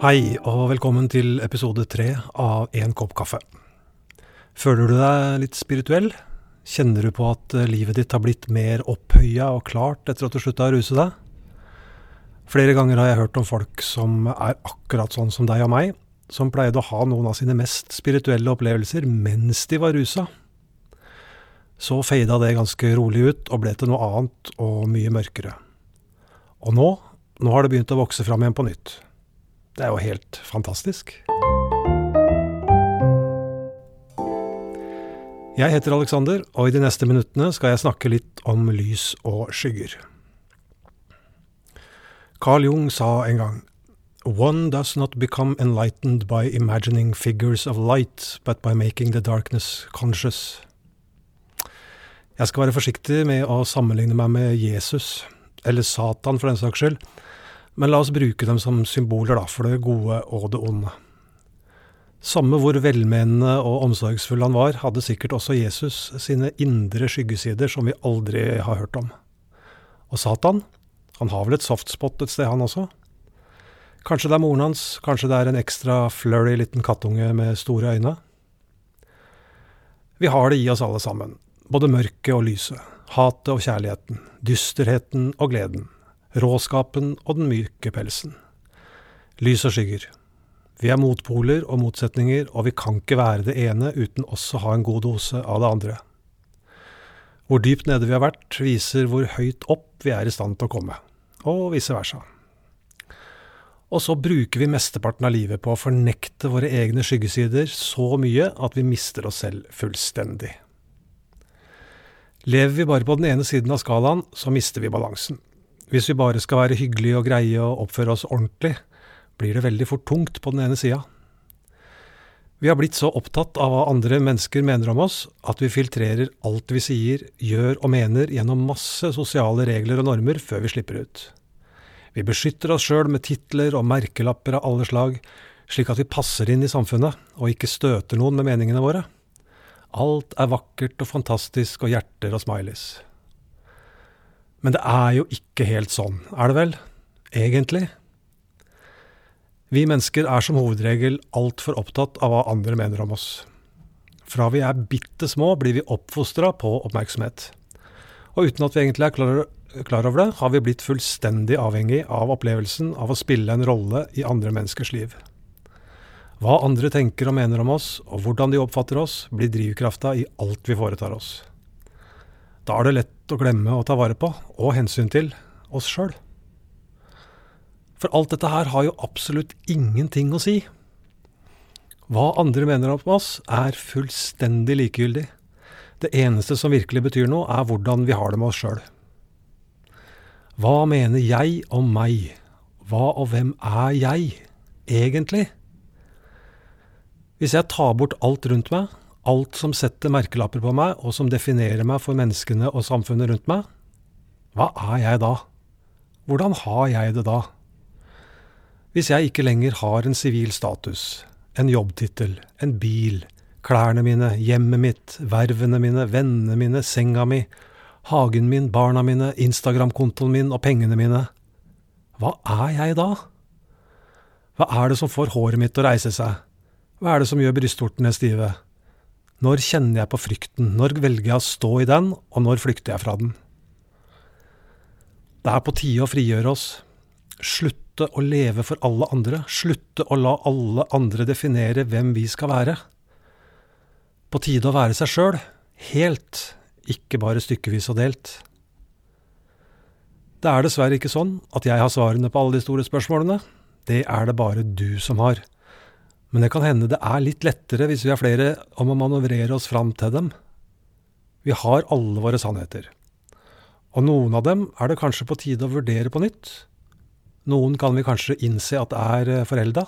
Hei, og velkommen til episode tre av En kopp kaffe. Føler du deg litt spirituell? Kjenner du på at eh, livet ditt har blitt mer opphøya og klart etter at du slutta å ruse deg? Flere ganger har jeg hørt om folk som er akkurat sånn som deg og meg, som pleide å ha noen av sine mest spirituelle opplevelser mens de var rusa. Så feida det ganske rolig ut og ble til noe annet og mye mørkere. Og nå, nå har det begynt å vokse fram igjen på nytt. Det er jo helt fantastisk. Jeg heter Alexander, og i de neste minuttene skal jeg snakke litt om lys og skygger. Carl Jung sa en gang One does not become enlightened by imagining figures of light, but by making the darkness conscious. Jeg skal være forsiktig med å sammenligne meg med Jesus, eller Satan for den saks skyld, men la oss bruke dem som symboler da, for det gode og det onde. Samme hvor velmenende og omsorgsfull han var, hadde sikkert også Jesus sine indre skyggesider som vi aldri har hørt om. Og Satan, han har vel et softspot et sted, han også? Kanskje det er moren hans, kanskje det er en ekstra flurry liten kattunge med store øyne? Vi har det i oss alle sammen, både mørket og lyset, hatet og kjærligheten, dysterheten og gleden, råskapen og den myke pelsen. Lys og skygger. Vi er motpoler og motsetninger, og vi kan ikke være det ene uten også å ha en god dose av det andre. Hvor dypt nede vi har vært, viser hvor høyt opp vi er i stand til å komme, og vice versa. Og så bruker vi mesteparten av livet på å fornekte våre egne skyggesider så mye at vi mister oss selv fullstendig. Lever vi bare på den ene siden av skalaen, så mister vi balansen. Hvis vi bare skal være hyggelige og greie og oppføre oss ordentlig, blir det veldig fort tungt på den ene sida. Vi har blitt så opptatt av hva andre mennesker mener om oss, at vi filtrerer alt vi sier, gjør og mener gjennom masse sosiale regler og normer før vi slipper ut. Vi beskytter oss sjøl med titler og merkelapper av alle slag, slik at vi passer inn i samfunnet og ikke støter noen med meningene våre. Alt er vakkert og fantastisk og hjerter og smileys. Men det er jo ikke helt sånn, er det vel? Egentlig? Vi mennesker er som hovedregel altfor opptatt av hva andre mener om oss. Fra vi er bitte små blir vi oppfostra på oppmerksomhet. Og uten at vi egentlig er klar, klar over det, har vi blitt fullstendig avhengig av opplevelsen av å spille en rolle i andre menneskers liv. Hva andre tenker og mener om oss, og hvordan de oppfatter oss, blir drivkrafta i alt vi foretar oss. Da er det lett å glemme å ta vare på, og hensyn til, oss sjøl. For alt dette her har jo absolutt ingenting å si. Hva andre mener om oss, er fullstendig likegyldig. Det eneste som virkelig betyr noe, er hvordan vi har det med oss sjøl. Hva mener jeg om meg? Hva og hvem er jeg, egentlig? Hvis jeg tar bort alt rundt meg, alt som setter merkelapper på meg, og som definerer meg for menneskene og samfunnet rundt meg, hva er jeg da? Hvordan har jeg det da? Hvis jeg ikke lenger har en sivil status, en jobbtittel, en bil, klærne mine, hjemmet mitt, vervene mine, vennene mine, senga mi, hagen min, barna mine, Instagram-kontoen min og pengene mine, hva er jeg da? Hva er det som får håret mitt å reise seg? Hva er det som gjør brystvortene stive? Når kjenner jeg på frykten, når velger jeg å stå i den, og når flykter jeg fra den? Det er på tide å frigjøre oss. Slutte å leve for alle andre. Slutte å la alle andre definere hvem vi skal være. På tide å være seg sjøl, helt, ikke bare stykkevis og delt. Det er dessverre ikke sånn at jeg har svarene på alle de store spørsmålene. Det er det bare du som har. Men det kan hende det er litt lettere hvis vi er flere om å manøvrere oss fram til dem. Vi har alle våre sannheter. Og noen av dem er det kanskje på tide å vurdere på nytt. Noen kan vi kanskje innse at er eh, forelda.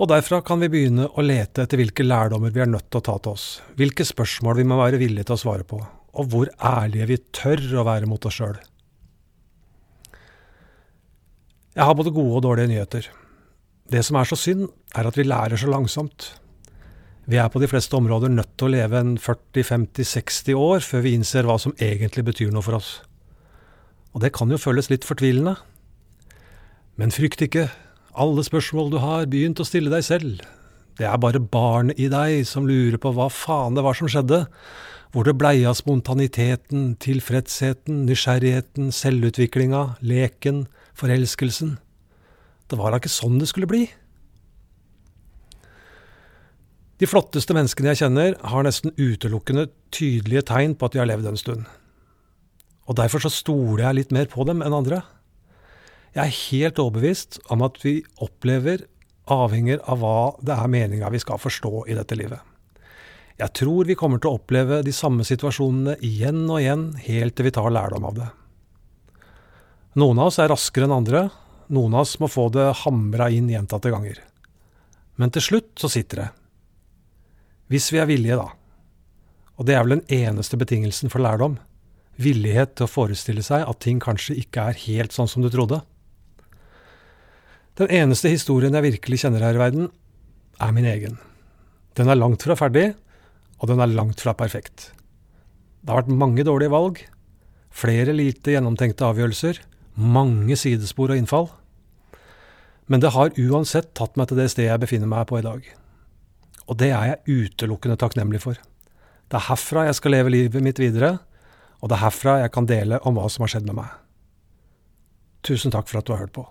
Og derfra kan vi begynne å lete etter hvilke lærdommer vi er nødt til å ta til oss, hvilke spørsmål vi må være villige til å svare på, og hvor ærlige vi tør å være mot oss sjøl. Jeg har både gode og dårlige nyheter. Det som er så synd, er at vi lærer så langsomt. Vi er på de fleste områder nødt til å leve en 40-50-60 år før vi innser hva som egentlig betyr noe for oss. Og det kan jo føles litt fortvilende. Men frykt ikke, Alle spørsmål du har, begynt å stille deg selv. Det er bare barnet i deg som lurer på hva faen det var som skjedde, hvor det blei av spontaniteten, tilfredsheten, nysgjerrigheten, selvutviklinga, leken, forelskelsen. Det var da ikke sånn det skulle bli. De flotteste menneskene jeg kjenner, har nesten utelukkende tydelige tegn på at de har levd en stund. Og derfor så stoler jeg litt mer på dem enn andre. Jeg er helt overbevist om at vi opplever avhenger av hva det er meninga vi skal forstå i dette livet. Jeg tror vi kommer til å oppleve de samme situasjonene igjen og igjen, helt til vi tar lærdom av det. Noen av oss er raskere enn andre, noen av oss må få det hamra inn gjentatte ganger. Men til slutt så sitter det. Hvis vi er villige, da. Og det er vel den eneste betingelsen for lærdom. Villighet til å forestille seg at ting kanskje ikke er helt sånn som du trodde. Den eneste historien jeg virkelig kjenner her i verden, er min egen. Den er langt fra ferdig, og den er langt fra perfekt. Det har vært mange dårlige valg, flere lite gjennomtenkte avgjørelser, mange sidespor og innfall. Men det har uansett tatt meg til det stedet jeg befinner meg på i dag. Og det er jeg utelukkende takknemlig for. Det er herfra jeg skal leve livet mitt videre, og det er herfra jeg kan dele om hva som har skjedd med meg. Tusen takk for at du har hørt på.